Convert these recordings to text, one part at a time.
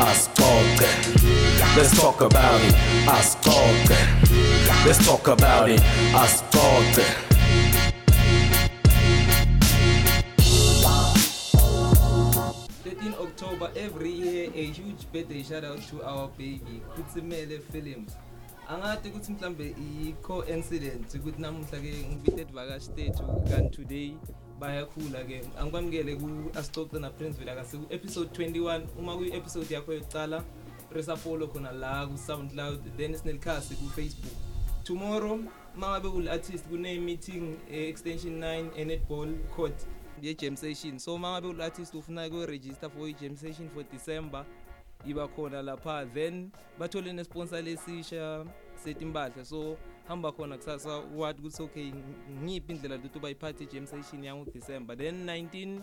asixoxe let's talk about it. Asixoxe let's talk about it. 13 October every year a huge birthday shout out to our baby Kutsimele Films angathi ukuthi mhlambe i coincidence ukuthi namuhla ke ngibite advakashi state kan today bayakhula ke angikwamukele ku Asixoxe na Prince Villa kasi ku episode 21 uma ku episode yakho yokuqala press follow khona la ku SoundCloud then sinelikhasi ku Facebook tomorrow mangabe ul artist kune meeting e extension 9 e netball court ye jam session. So mangabe ul artist ufuna ku register for i jam session for December iba khona lapha. Then bathole ne sponsor lesisha setimpahla so hamba khona kusasa wathi ukuthi okay ngiphi indlela ukuthi bayiphathe jam session yangu December then 19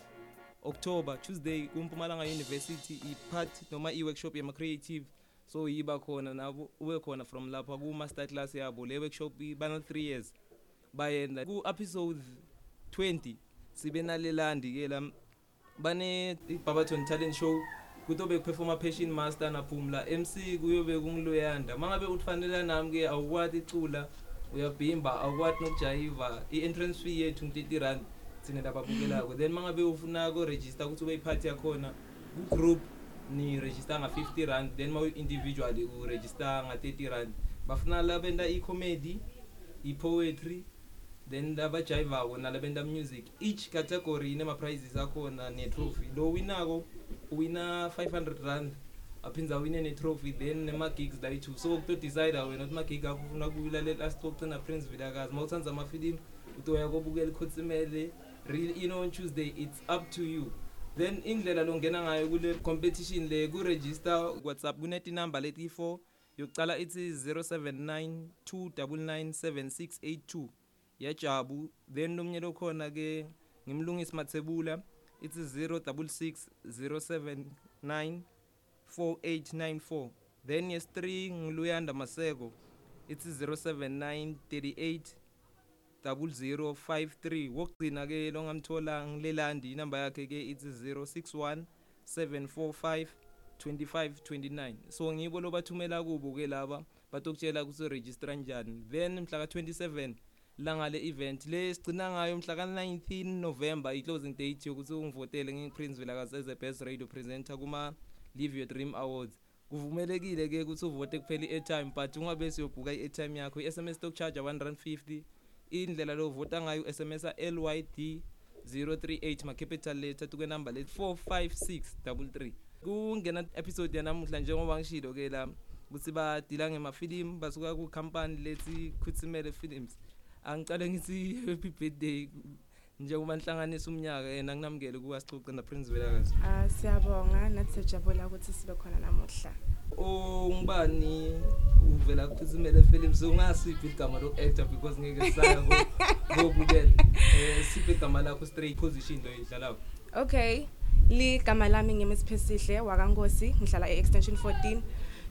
October Tuesday kuMpumalanga University ipart noma i-workshop yama creative so yiba khona nabo ube khona from lapha ku master class yabo. Le workshop bana 3 years bayenda. Ku episode 20 sibe nalelandi ke la bane iBabaton talent show. Kutobe performa passion master naphumla MC kuyobe kungiloyanda mangabe utfanele nami ke awukwati icula uyabhimba awukwati nokujayiva i-entrance fee yethu ngu-30 rand thina lababukelako then mangabe ufuna ko register ukuthi ube iphathi yakhona ku group ni register nga 50 rand then ma individually u register nga 30 rand. Bafuna labenta i comedy i poetry then labajayivako nalabenta music each category inema prizes akhona ne trophy lo winako uwina 500 rand aphinda wine ne trophy then nema gigs la yithi so to decide wena ukuthi ma gig akho ufuna kulalela asixoxe Prince Vilakazi. Mawuthanza amafilimu utoya kobukela ikhotsimele real you know on Tuesday it's up to you. Then indlela longena ngayo kule competition le ku register WhatsApp kuneti number leti 4 yokucala ithi 0792997682 yajabu then nomnye lokhona ke ngimlungisi mathebula ithi 066079 4894 then yes 3 ngiluyanda maseko ithi 07938 0053 wokugcina ke longamthola ngilelandi inamba yakhe ke ithi 061 745 2529 so ngibo lobathumela kubo ke laba batokutshela ukuthi register kanjani then mhla ka 27 langa le event le sigcina ngayo mhla ka 19 November i closing date yokuthi ungivotele ngiPrince Vilakazi as the best radio presenter kuma Live Your Dream Awards. Kuvumelekile ke ukuthi uvote kuphela i-airtime but ungabe siyobhuka i-airtime yakho i-SMS stock charge 150 indlela lo vota ngayo SMS LYD 038 ma capital letter tuke number let 45633 kungena episode yanamuhla njengoba ngishilo ke la ukuthi badila ngemafilimu basuka ku company lethi Khutsimele Films. Angicale ngithi happy birthday njengoba nhlanganisa umnyaka yena nginamukele kuwasixoxe na Prince Velakazi. Ah siyabonga. Nathi sijabula ukuthi sibe khona namuhla. ungubani uvela kuphizimele films ungasiphi igama lo actor because ngeke saya ngobukela eh siphi igama lakho straight position lo idlalayo Okay. Li gama lami ngemisphesihle wakankosi. Ngihlala e-extension 14.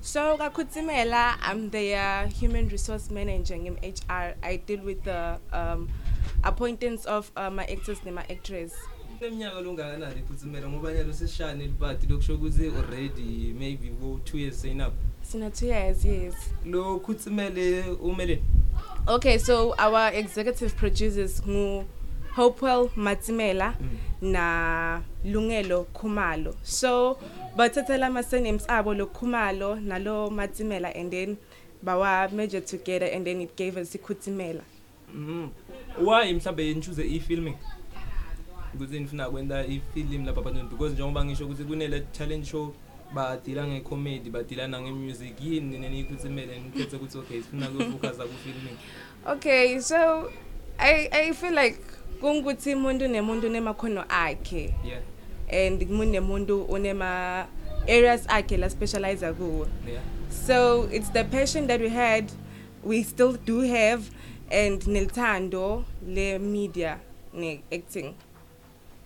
So kaKhutsimela I'm the uh, human resource manager ngem HR. I deal with the um appointments of uh, my actors nema actress. leminyaka longakanani iphutsimela ngoba nyalo sesishane libhadi lokusho ukuthi already maybe wo 2 years sayinapho Sina 2 years, yes. lo khutsimele umele Okay, so our executive producers ngu Hopewell Matsimela na Lungelo Khumalo. So bathathela ama surnames abo lo Khumalo nalo Matsimela and then bawa merge together and then it gave us iKhutimela. mhm why mhlambe nichoose i-filming ukuthi nifuna kwenta i-film lapha abantu because njengoba ngisho ukuthi kunele talent show badila nge-comedy badila nange-music yini neniyikhutsimele nikhethe ukuthi okay sifuna kufocusa ku-filming Okay, so I I feel like kungukuthi umuntu nemuntu nemakhono akhe. Yeah. And umuntu nemuntu unema areas akhe la specialize kuwo. yeah. So it's the passion that we had, we still do have, and nilthando le media ne acting.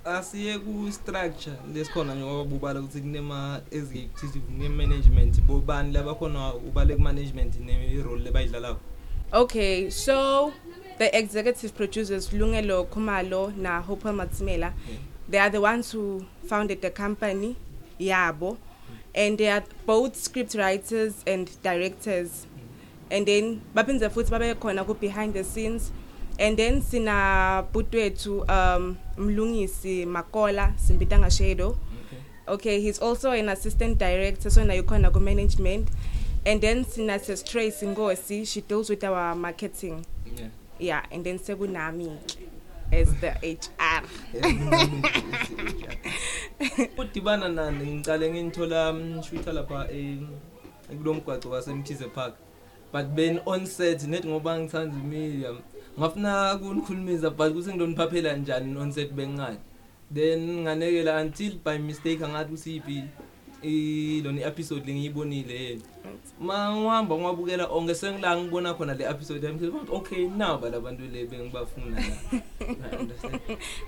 asiye ku-structure lesikhona njengoba bubala ukuthi kunema executive ne-management bobani labakhona ubale ku-management ne-role lebayidlalako Okay, so the executive producers Lungelo Khumalo na Hope Matsimela, Yeah. they are the ones who founded the company Yabo. and they are both script writers and directors. And then baphindze futhi babe khona ku behind the scenes. And then sina butwethu um mlungisi Makola Simbitanga Shadow. Okay. Okay he's also an assistant director so nayo khona ku management. And then sina sis Trace Ngosi she deals with our marketing. Yeah. Yeah and then sekunami as the HR udibana nani? Ngicale nginithola mshutha lapha em kulomgwaqo wasemthize park. But ben on set net ngoba ngithanda media ngafuna ukunikhulumisa but kuse ngidoniphaphela njani on set bengingani? Then nganekela until by mistake angathi usiphi. I lona episode lengiyibonile yena mangihamba ngiwabukela onke sengila ngibona khona le episode yami okay naba labantu le bengibafuna.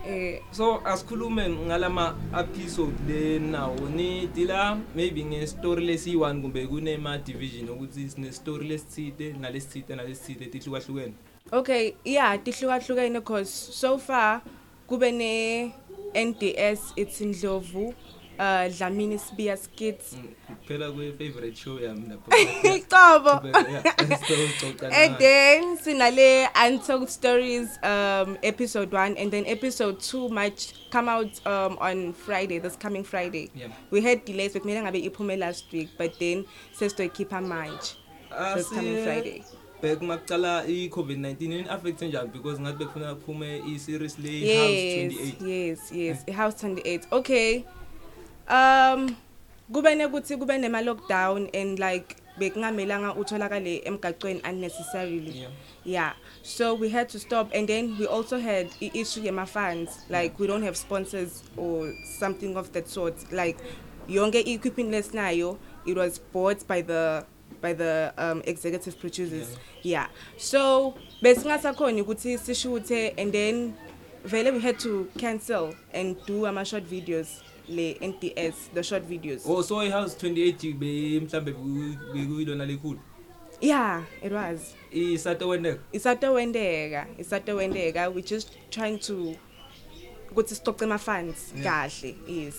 Eh. So asikhulume ngalama episode le nawo. Ni dila maybe nge story lesi1 kumbe kunema division ukuthi sine story lesithide nalesithide nalesithide tihlukahlukene. Okay yeah tihlukahlukene cause so far kube ne NDS it's Ndlovu. Uh Dlamini Sibiya skits Mm, kuphela kwe favorite show yami lapho. Qobo. Yeah, so xoxa and then sinale untold stories um episode 1 and then episode 2 might come out um on Friday this coming Friday. Yeah. we had delays but mina ngabe iphume last week but then sesizoyikhipha manje this coming Friday. back makucala i-covid-19 ini affect njani? Because ngathi bekufuna kuphume i-series le house yes 28 yes yes i house 28 okay. Um kube nekuthi kube nema lockdown and like bekungamelanga utholakale emgaqweni unnecessarily. Yeah. yeah. So we had to stop. And then we also had i issue yema funds like we don't have sponsors or something of that sort. Like yonke equipment lesinayo it was bought by the by the um executive producers. Yeah. So besingasakhona ukuthi sishuthe and then vele we had to cancel and do ama short videos. Le NDS the short videos. Oh so i-house 28 be mhlambe bekuyilona likhulu yeah it was. Isatowendeka isatowendeka isatowendeka we just trying to ukuthi sicoce ama funds Yeah. kahle yes.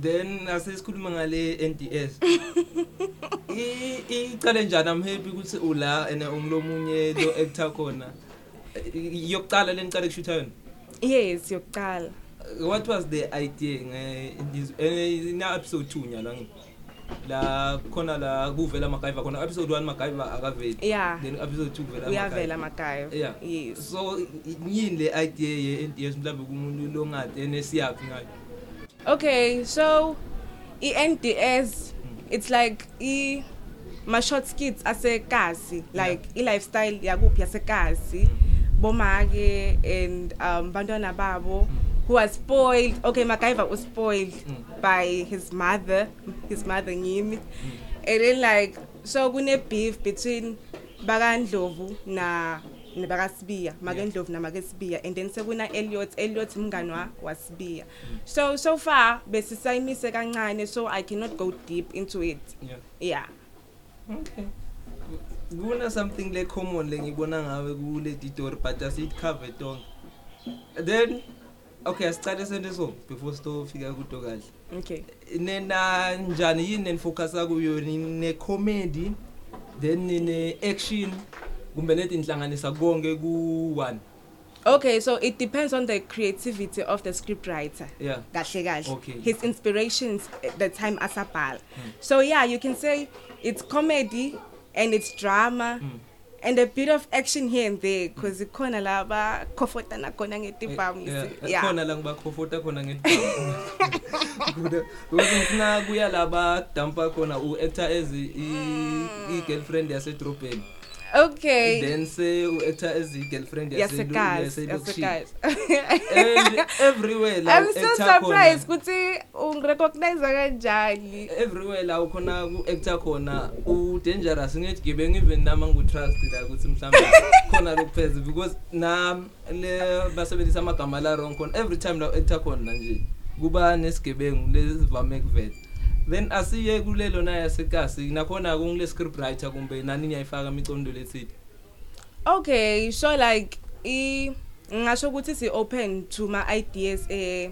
Then asesikhuluma ngale NDS i icale njani? I'm happy ukuthi ula and ungilomunye lo actor khona. I- yokuqala lenicale kushutha yona? Yes yokuqala. What was the idea nge this ina episode 2 nyala ngi la khona la kuvela MacGyver khona episode 1 MacGyver akaveli. Yeah. Then episode 2 kuvela uyavela MacGyver. magayo yeah. Yes. So i- yini le idea ye NDS mhlawumbe kumuntu longade nesiyaphi ngayo? Okay so i-NDS it's like i ma short skits asekasi like i lifestyle yakuphi yasekasi bomake and um bantwana babo. Who was spoiled. Okay MacGyver was spoiled Mm. by his mother. His mother ngimi and then like so kune beef between bakandlovu na nebakasibiya makendlovu namakesibiya and then sekuna Elliot. Elliot mngani wa wasibiya so so far besisayimise kancane so I cannot go deep into it. Yeah. Yeah. Okay. Kuna something le common lengibona ngawe kule story but asit cover tonke. Then okay asicale sente so before sitofika kudo kahle. okay Nena njani yini nenifocus kuyo ne comedy then ne action kumbe nethi inhlanganisa konke ku one. okay so it depends on the creativity of the script writer Yeah. kahle kahle Okay. his inspirations at the time asabhala so yeah you can say it's comedy and it's drama Mm. And a bit of action here and there because ikhona laba comforta nakhona Eh, ngetibhamu yeah, yeah khona la ngibakhofota khona ngedumpa ngifuna kuya laba dumpa khona u-actor as i- i-girlfriend yasedrobheni. Okay. Then se u-actor as i-girlfriend yasekazi yaselokishini yasekazi and everywhere la i'm so u-actor surprised khona. ukuthi ungirecognize kanjani. Everywhere la ukhona ku-actor khona u-dangerous. Ngithi gibenge even nama ngu-trust la ukuthi mhlawumbe khona lokupheza because na le basebenzisa amagama la wrong khona every time la u-actor khona nje kuba nesigebengu lesivame kuvela then asiye kulelo na yasekasi nakhona kungile script writer kumbe nani niyayifaka imicondo lethile okay so like i ngasho ukuthi si open to my ideas eh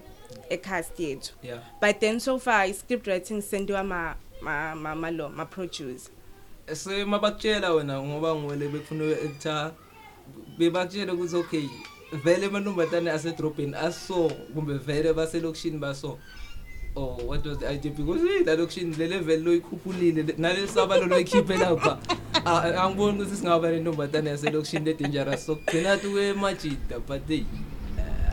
ecast yethu. Yeah. But then so far i script writing sendiwa ma ma ma malo ma produce se mabakutshela wena ngoba ngwele befuna actor bebakutshela ukuthi okay vele amantombazane asedrobheni aso kumbe vele baselokishini baso oh what was the idea because hey la location le level loyikhuphulile nalesaba lo loyikhiphe lapha Ah, angiboni ukuthi singaba nentombazane yaselokishini le dangerous. So kugcina tu emajida but hey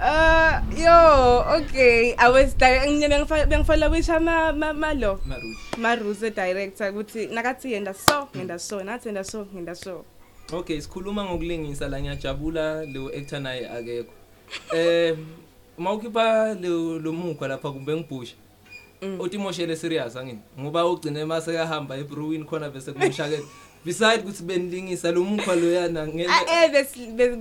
uh yo okay. I was bengifala wisha ma ma- malo. Maruti maruse director. Ukuthi nakathi yenda so ngenda so nathi yenda so ngenda so. Okay sikhuluma ngokulingisa la ngiyajabula lo actor naye akekho. Eh mawukhipha lo lo mukwa lapha kumbe ngibhusha Mm. Utimoshele serious angini ngoba ugcine mase kahamba eBruin khona bese kumushake beside ukuthi benilingisa lo mukwa lo yana ngeke ah eh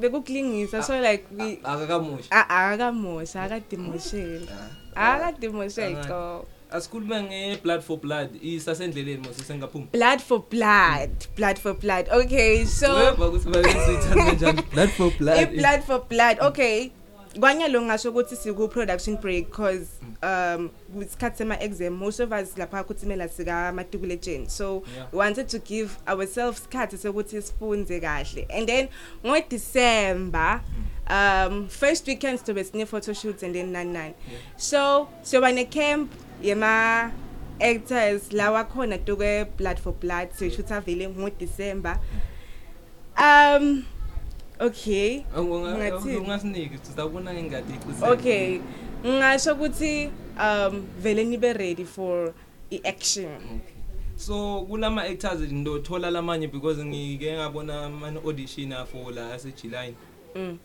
bekukulingisa. So like we akakamusha ah akakamosha akadimosheli akadimosheli Alright. co asikhulume nge-blood for blood isasendleleni mose sengaphuma. Blood for blood blood for blood. Okay so weva ukuthi bayisithanda kanjani blood for blood blood for blood okay. Kwanye lo ngasho ukuthi siku production break cause um isikhathi sema exam most of us lapha kuthimela sika matriculation so Yeah. we wanted to give ourselves isikhathi sokuthi sifunze kahle. And then ngo December um first weekend to be sine photo shoots and then nine nine. So siyoba ne camp yema actors lawa khona tuke blood for blood so shootha vele ngo December um okay. Ungasiniki sizabona ngengadi icisile okay. Ngasho ukuthi um vele nibe ready for i-action. So kulama actors ndothola lamanye because ngike ngabona ama audition afo la asejuly mm.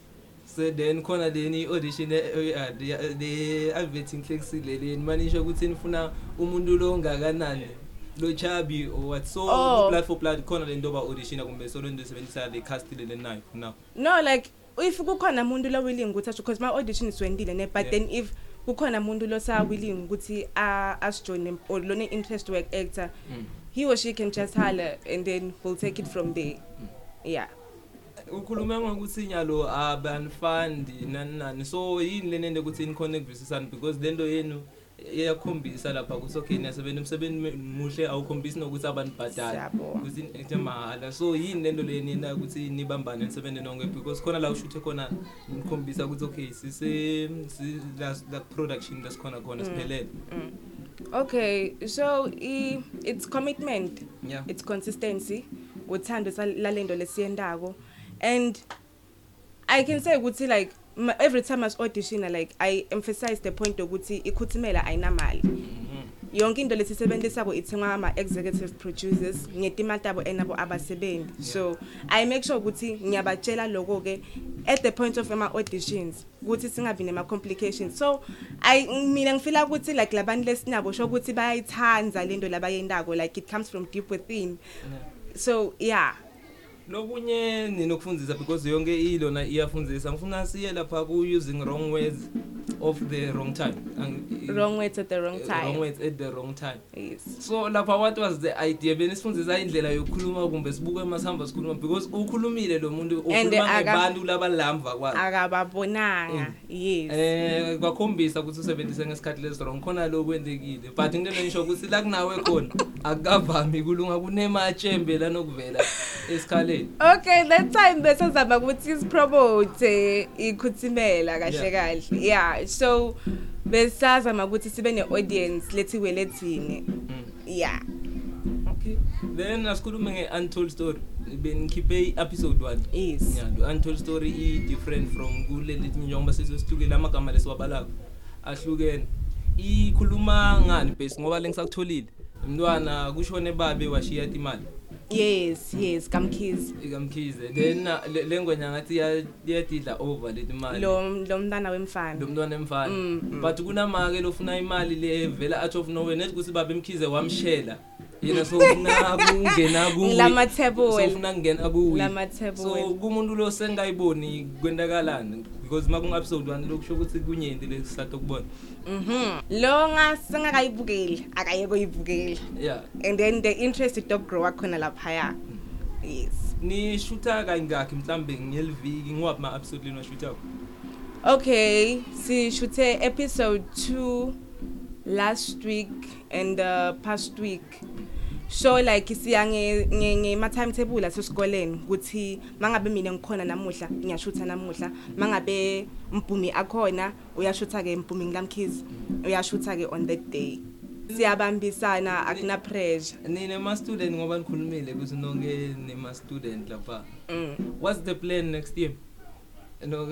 so then khona leni audition the adverting flexile leni. Manisho ukuthi nifuna umuntu lo ngakanani lo chabi or what? So Oh. blood for blood khona le nto ba audition kumbe solo into sebenzisa le cast le nayo now. No like if kukhona umuntu lo willing ukuthi asho because my audition iswendile ne but Yeah. then if kukhona umuntu lo sa willing ukuthi a asjoin or lone interest work actor Mm. he or she can just holler and then we'll take it from there yeah. Ukhuluma ngokuthi nyalo abanifandi nani nani. So yini le nento ukuthi nikhona kuvisisana because lento yenu iyakhombisa lapha ukuthi okay niyasebenza umsebenzi muhle awukhombisi nokuthi abanibhadala Siyabonga. ukuthi into mahala. So yini lento le nina ukuthi nibambane nisebenze nonke? Because khona la ushuthe khona nikhombisa ukuthi okay sise si- la production lesikhona khona siphelele. Mm. okay so i it's commitment. Yeah. It's consistency. Uthando lalento lesiyendako. And i can say ukuthi like every time as audition like i emphasize the point ukuthi ikhuthimela ayinamali. Mhm. yonke into lesisebenzisako ithengwa ama executive producers ngetimali tabo enabo abasebenzi. So i make sure ukuthi ngiyabatshela lokho ke at the point of ama auditions ukuthi singabi nema complications so i mina ngifila ukuthi like labantu lesinabo sho ukuthi bayayithanza lento labayendako like it comes from deep within. Yeah. so yeah. Lokunye ninokufundisa because yonke ilona iyafundzisa. Ngifuna siye lapha ku using wrong words. Of the wrong time. Ang- wrong words at the wrong wrong time. words at the wrong time. Yes. So lapha what was the idea? Benisifundisa indlela yokukhuluma kumbe sibuke masihamba sikhuluma because ukhulumile lo muntu And ukhuluma aka- ngebantu labalamva kwakhe. akababonanga. Yes. Eh kwakhombisa ukuthi usebenzise ngesikhathi lesi wrong. Khona lo kwendekile but into lenisho ukuthi la kunawe khona akukavami kulunga kunematshembe lanokuvela esikhaleni. Okay that time besazama ukuthi sipromote ikhuthimela kahle Yeah. kahle. Yeah so besazama ukuthi sibe ne-audience lethiwe lethini Mm. yeah Okay. Then asikhulume nge-untold story. Benikhiphe i-episode 1. yes Yeah, the untold story i different from kule lethi njengoba sesihlukile amagama lesiwabalako. Ahlukene. Ikhuluma ngani base ngoba lengisakutholile. Umntwana kushone babe washiya imali. Yes yes kamkhizi Ikamkhize. Then uh, le- lengwenya ngathi iya- iyadidla over leti mali. lo lo mntana wemfana. Lo mntwana emfana Mm, but kunamake lofuna imali le vela out of nowhere nethi kuthi baba emkhize wamshela. Yena sofuna kungena kuwe Lamathebula. sofuna kungena kuwe Lamathebula. so kumuntu lo sengayiboni kwendakalani? Because makunga episode 1 lokusho ukuthi kunyenti lesihlatho kubona mhm. Lo ngasengakayibukeli akayeko yibukeli yeah and then the interest dog grow khona laphaya. Yes. Ni shoota kangaki mhlambe ngeliviki ngoba ma episode lena shoota Okay, sishuthe episode 2 last week and uh, past week. So like siya nge nge ngema timetable asesikoleni ukuthi mangabe mina ngikhona namuhla ngiyashutha namuhla. Mangabe mpumi akhona uyashutha ke mpumi ngilamkhizi uyashutha ke on that day. Siyabambisana akuna pressure. Nine ma student ngoba nikhulumile ukuthi nonke nema student lapha. Mm. what's the plan next year? No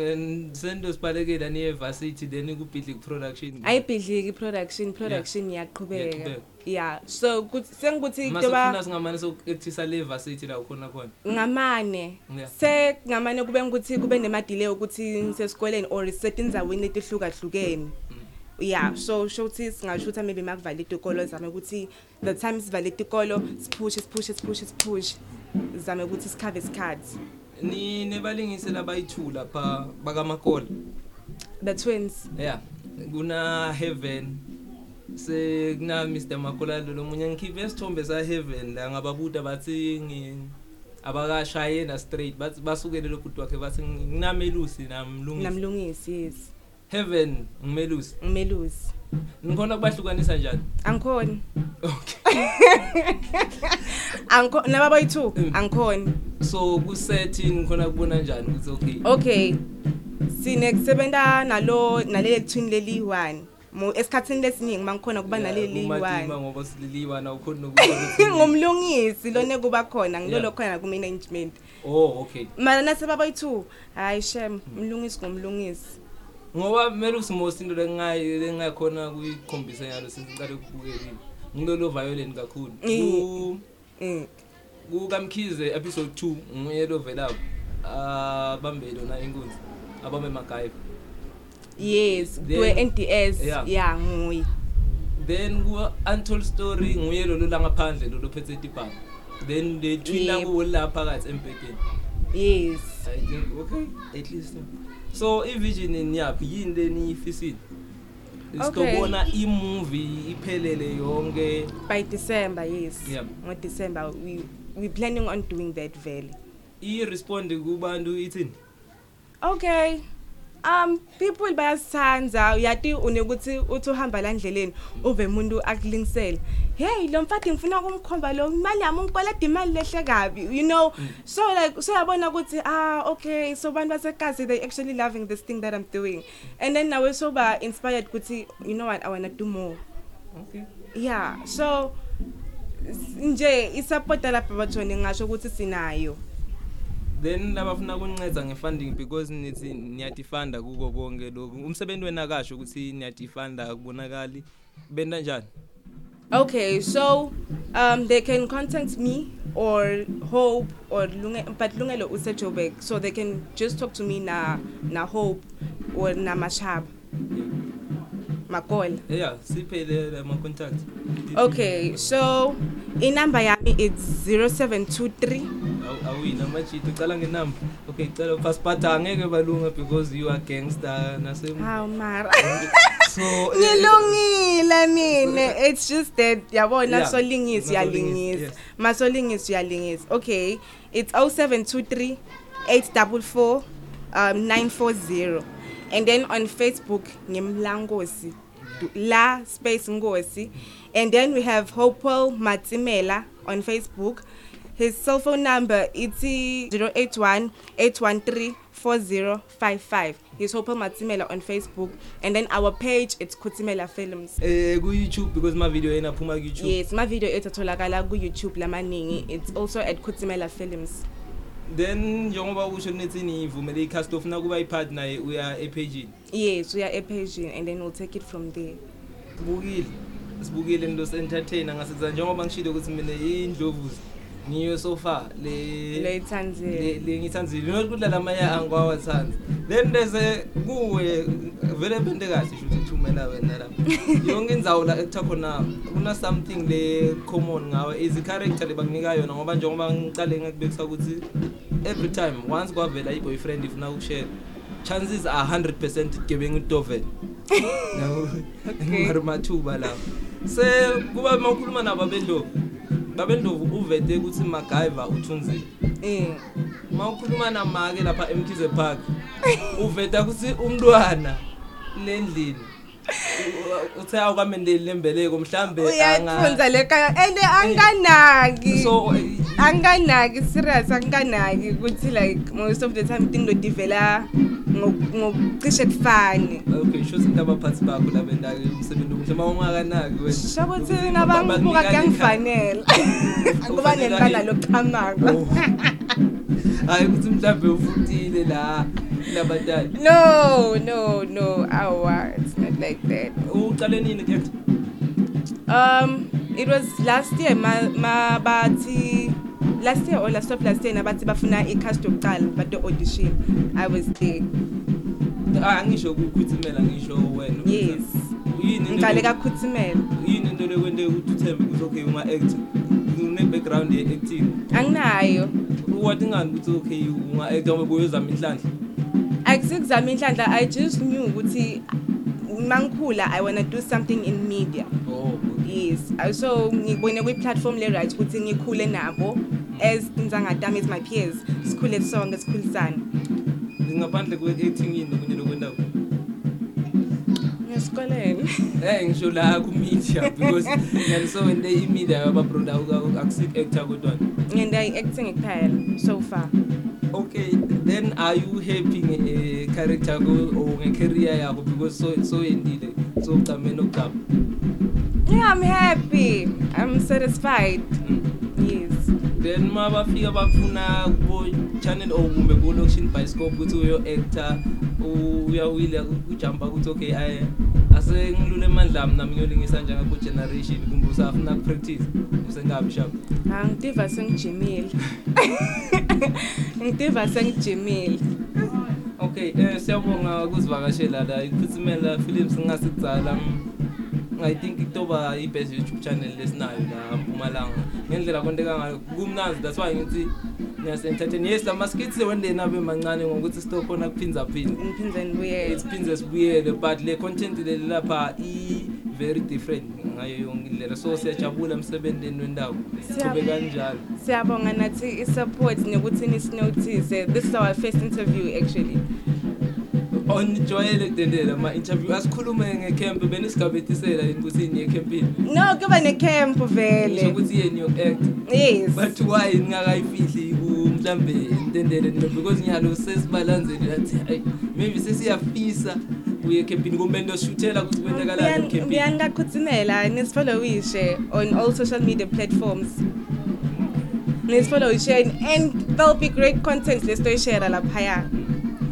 sento sibalekela niye varsity then kubhidli production. Ayibhidliki production production iyaqhubeka. Yeah so kuthi sengikuthi masofuna kuba singamane sokuactisa le varsity la khona khona. Ngamane. Yeah. se ngamane kube ukuthi kube nemadile ukuthi sesikoleni or setindzaweni letihlukahlukene yeah so sho ukuthi singashutha maybe makuvale itikolo zame ukuthi the time sivale itikolo siphushe siphushe siphushe siphushe. Zame ukuthi sikhave isikhathi. Ni nebalingisi labayi2 lapha bakaMakola the twins. Yeah kuna heaven. Se kuna Mr Makola lo munye ngikhiphe isithombe sa heaven la ngababuta bathi ngi abakashaye na straight. Bathi basukele lo bhuti wakhe bathi nginamelusi namlungisi. Namlungisi yes. Heaven ngimelusi umelusi ngikhona kubahlukanisa njani? Angikhoni. Okay. Angikho nababa yi2 Mm. angikhoni. So ku setting khona kubona njani ukuthi okay? Okay. Sine kusebenza nalo nalele twin leli 1 mo esikhatsini lesiningi mangikhona kuba naleli umadima 1 ngoba sililiwa na ukhona ukuthi ngumlungisi lone kuba khona ngilolo Yeah. khona ku management oh okay. Mara nasebaba yi2 hayi shem umlungisi ngumlungisi ngoba kumele usimosi into lengayi lengakhona kuyikhombisa yalo sesiqale ukubukelile ngilolo violent kakhulu Mm. Mm. ku kamkhize episode 2 nguye lo velapho abambe lona inkunzi abambe magaiva yes Then- kwe NDS Yeah. yeah nguyi then ku untold story nguye lo la ngaphandle lo lophethe itibhaba then they twina Yep. ku la phakathi empedeni yes i think okay at least so i-vision niyapi yini leniyifisile Okay. sitobona i-movie iphelele yonke. By December yes. Yeah. ngo December we we planning on doing that vele. I-responde kubantu ithini? Okay. Um people bayasithandza uyati unekuthi uthi uhamba la ndleleni uve umuntu akulingisela hey lo mfati ngifuna ukumkhomba lo imali yami ungikweleda imali lehle kabi you know? So like so yabona ukuthi ah okay so bantu basekazi they actually loving this thing that i'm doing. And then nawe so ba inspired ukuthi you know what i want to do more. Okay. Yeah so s- nje isupport lapha bathoni ngisho ukuthi sinayo. Then labafuna kuninceda nge-funding because nithi niyatifanda kuko konke lokhu. Umsebenzi wena kasho ukuthi niyatifanda akubonakali. Benta njani? Okay, so um they can contact me or Hope or Lunge but Lungelo Usejobek so they can just talk to me na na Hope or na Mashab. Makol. yeah siphele ama-contact Okay, so in number yami it's 0723 Awu- awuyini amajita ucala ngenamba okay cala pasipata angeke balunga because you are gangster nase How mara. so eh, Ngilungile mina. It's just that yabona Yeah, so lingisi nasolingisi, uyalingisa. yes. Masolingisi uyalingisa. Okay, it's 0723 844 um 940 and then on Facebook ngimlangosi la space ngosi. And then we have Hopewell Matsimela on Facebook. His cell phone number it's 081 813 4055 he's Hopewell Matsimela on Facebook. And then our page it's Kutimela Films. Eh ku-youtube because ma-video yena aphuma ku-youtube yes ma video ethu atholakala ku YouTube lamaningi. It's also at Kutimela Films. Then njengoba usho nithi nivumele i-cast ofuna kuba i-part naye uya ephejini? Yes we are a page and then we'll take it from there. Sibukile. Sibukile nto se-entertainer ngasenza njengoba ngishilo ukuthi mina indlovuzi ngiyo so far le leyithanzile le le ngithandzile not kudlala amanye angikwawathandi then bese kuwe vele bente kahle sho ukuthi thumela wena lapha yonke indzawo la ekuthiwa khona kuna something le common ngawe is i-character lebakunika yona ngoba njengoba ngicale ngakubekisa ukuthi every time once kwavela i-boyfriend ifuna ukushare chances are 100 percent gebengu itovel ngari mathuba lapho se kuba mawukhuluma nabo abendlovu. Babendlovu uvete ukuthi magaiva uthunzile. Eh mawukhuluma namake lapha emkhize park uveta ukuthi umntwana lendlini. Uthe awukamendeli lembeleko mhlambe uyayiphunza le kaya and anganaki. So anganaki serious anganaki ukuthi like most of the time into divela ngokucishe kufane okay sho ukuthi abaphathi bakho labenda umsebenzi omuhle uma ungakanaki wena Shabo ukuthi nabangibuka kuyangifanele. Ngoba nempala lokuchamanga. Oh. hayi ukuthi mhlambe ufutile la labatali No, no, no. Awa, it's not like that. uqale nini ke Um, it was last year ma ma bathi last year or last of last year nabathi bafuna i-cast yokuqala but the audition I was there. Ah, angisho ukukhuthimela ngisho wena Yes. yini into Ngicale le- kakhuthimelwa. yini into lekwente ukuthi uthembe ukuthi okay unga act une background ye acting Anginayo. what ngani ukuthi okay unga act uma buyozama inhlanhla Akusikuzama inhlanhla I just knew ukuthi mangikhula I want to do something in media. oh Yes. So ngibone kwi platform le right ukuthi ngikhule nabo as inzangadami as my peers. Sikhule sonke sikhulisana. ngaphandle kwe acting yini nokunye lokwenda Ngesikoleni. eh ngisho la ku media because ngaliso wente i media yaba product akusik actor kodwa Ngenda acting kuphela so far. okay then are you happy nge character ko or nge career yakho because so so endile so ucame nokucama Yeah, I'm happy. I'm satisfied. Yes. then ma bafika bafuna kubo channel or kumbe ku location bioscope ukuthi uyo actor uyawile ujumpa ukuthi okay ay ase ngilule amandla ami nami ngiyolingisa njengakho generation kumbe usafuna ku practice usengabi sharp Angitiva sengijimile. Ngitiva sengijimile. okay eh siyabonga ukuzivakashela la ikhuthimela films ngasidzala I think itoba i-best YouTube channel lesinayo la Mpumalanga. Ngendlela konteka ngayo kumnandi. That's why ngithi ngiyasentertain yes lama skits wendeni abe mancane ngokuthi sitokhona kuphinza phinza. Ngiphindze ngibuye. isiphindze sibuyele but le content le lapha i very different ngayo yonke indlela. So siyajabula emsebenzini wendawo. Sibe kanjalo. Siyabonga nathi i-support nekuthi nisinotice. This is our first interview actually. Onijwayele kudendela ama-interview asikhulume ngecamp benisigabetisela yini ukuthi niye ecampini No, kuba ngisho vele. ukuthi yeni yoku-act Yes. but why ningakayifihli mhlambe intendele nino because nyalo sesibalanzeli athi hayi maybe sesiyafisa kuye ecampini kumbe ndoshuthela ukuthi kwenzakalani ecampini Ngiyangakhutsimela nisfollowishe on all social media platforms. Nisfollowishe and there'll be great content lesitoyishare laphaya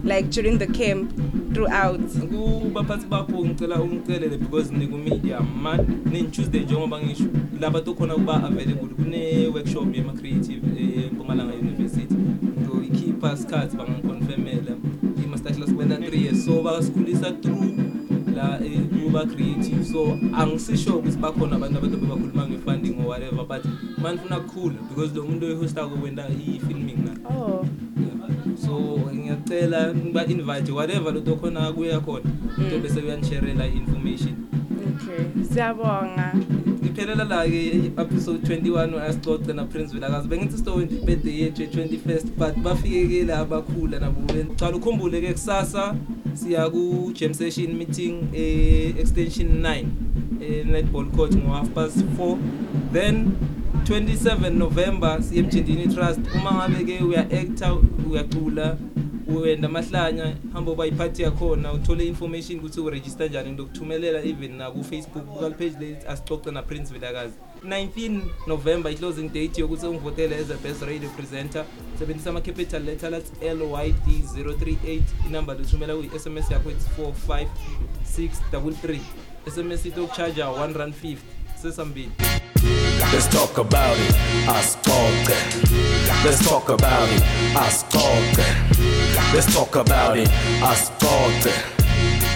like during the camp throughout. kubaphathi bakho ngicela ungicelele because nikumedia ma nen-tuesday njengoba ngisho laba tokhona kuba available kune-workshop yema-creative empumalanga university so ikhipha sikhathi bangangiconfirmela i-masterclass kwenda three years so basikhulisa through la eh, kuba creative so angisisho ukuthi bakhona abantu abantu bebakhuluma nge-funding or whatever but manifuna kukhula because lo muntu oyihostako wenda i-filming. So ngiyacela ngiba-invite whatever lento khona kuya khona into bese uyanisherela i-information Okay. Siyabonga. ngiphelela la-ke i-episode 21 asixoxe naprince vilakazi bengithi sitowenza ibirthday yethu ye-21st but bafike-ke la abakhula nabo cala ukhumbule-ke kusasa siya ku-jam session meeting e-extension 9 e-netball court ngo-half past 4 then 27 november siye emjindini trust. Uma ngabe-ke uya-actor uyacula wenda amahlanya hamba uba iphathi yakhona uthole information ukuthi uregister njani ngizokuthumelela even naku-facebook page lethi asixoxe naprince vilakazi. 19 november i-closing date yokuthi ungivotele as a best radio presenter sebenzisa ama-capital letter lathi lyd 038 inamba lithumela kwi-sms yakho ethi 45633 sms itokucharja 1 rand 50 sesambili. Let's talk about it. Ascolta. Let's talk about it. Ascolta. Let's talk about it. Ascolta.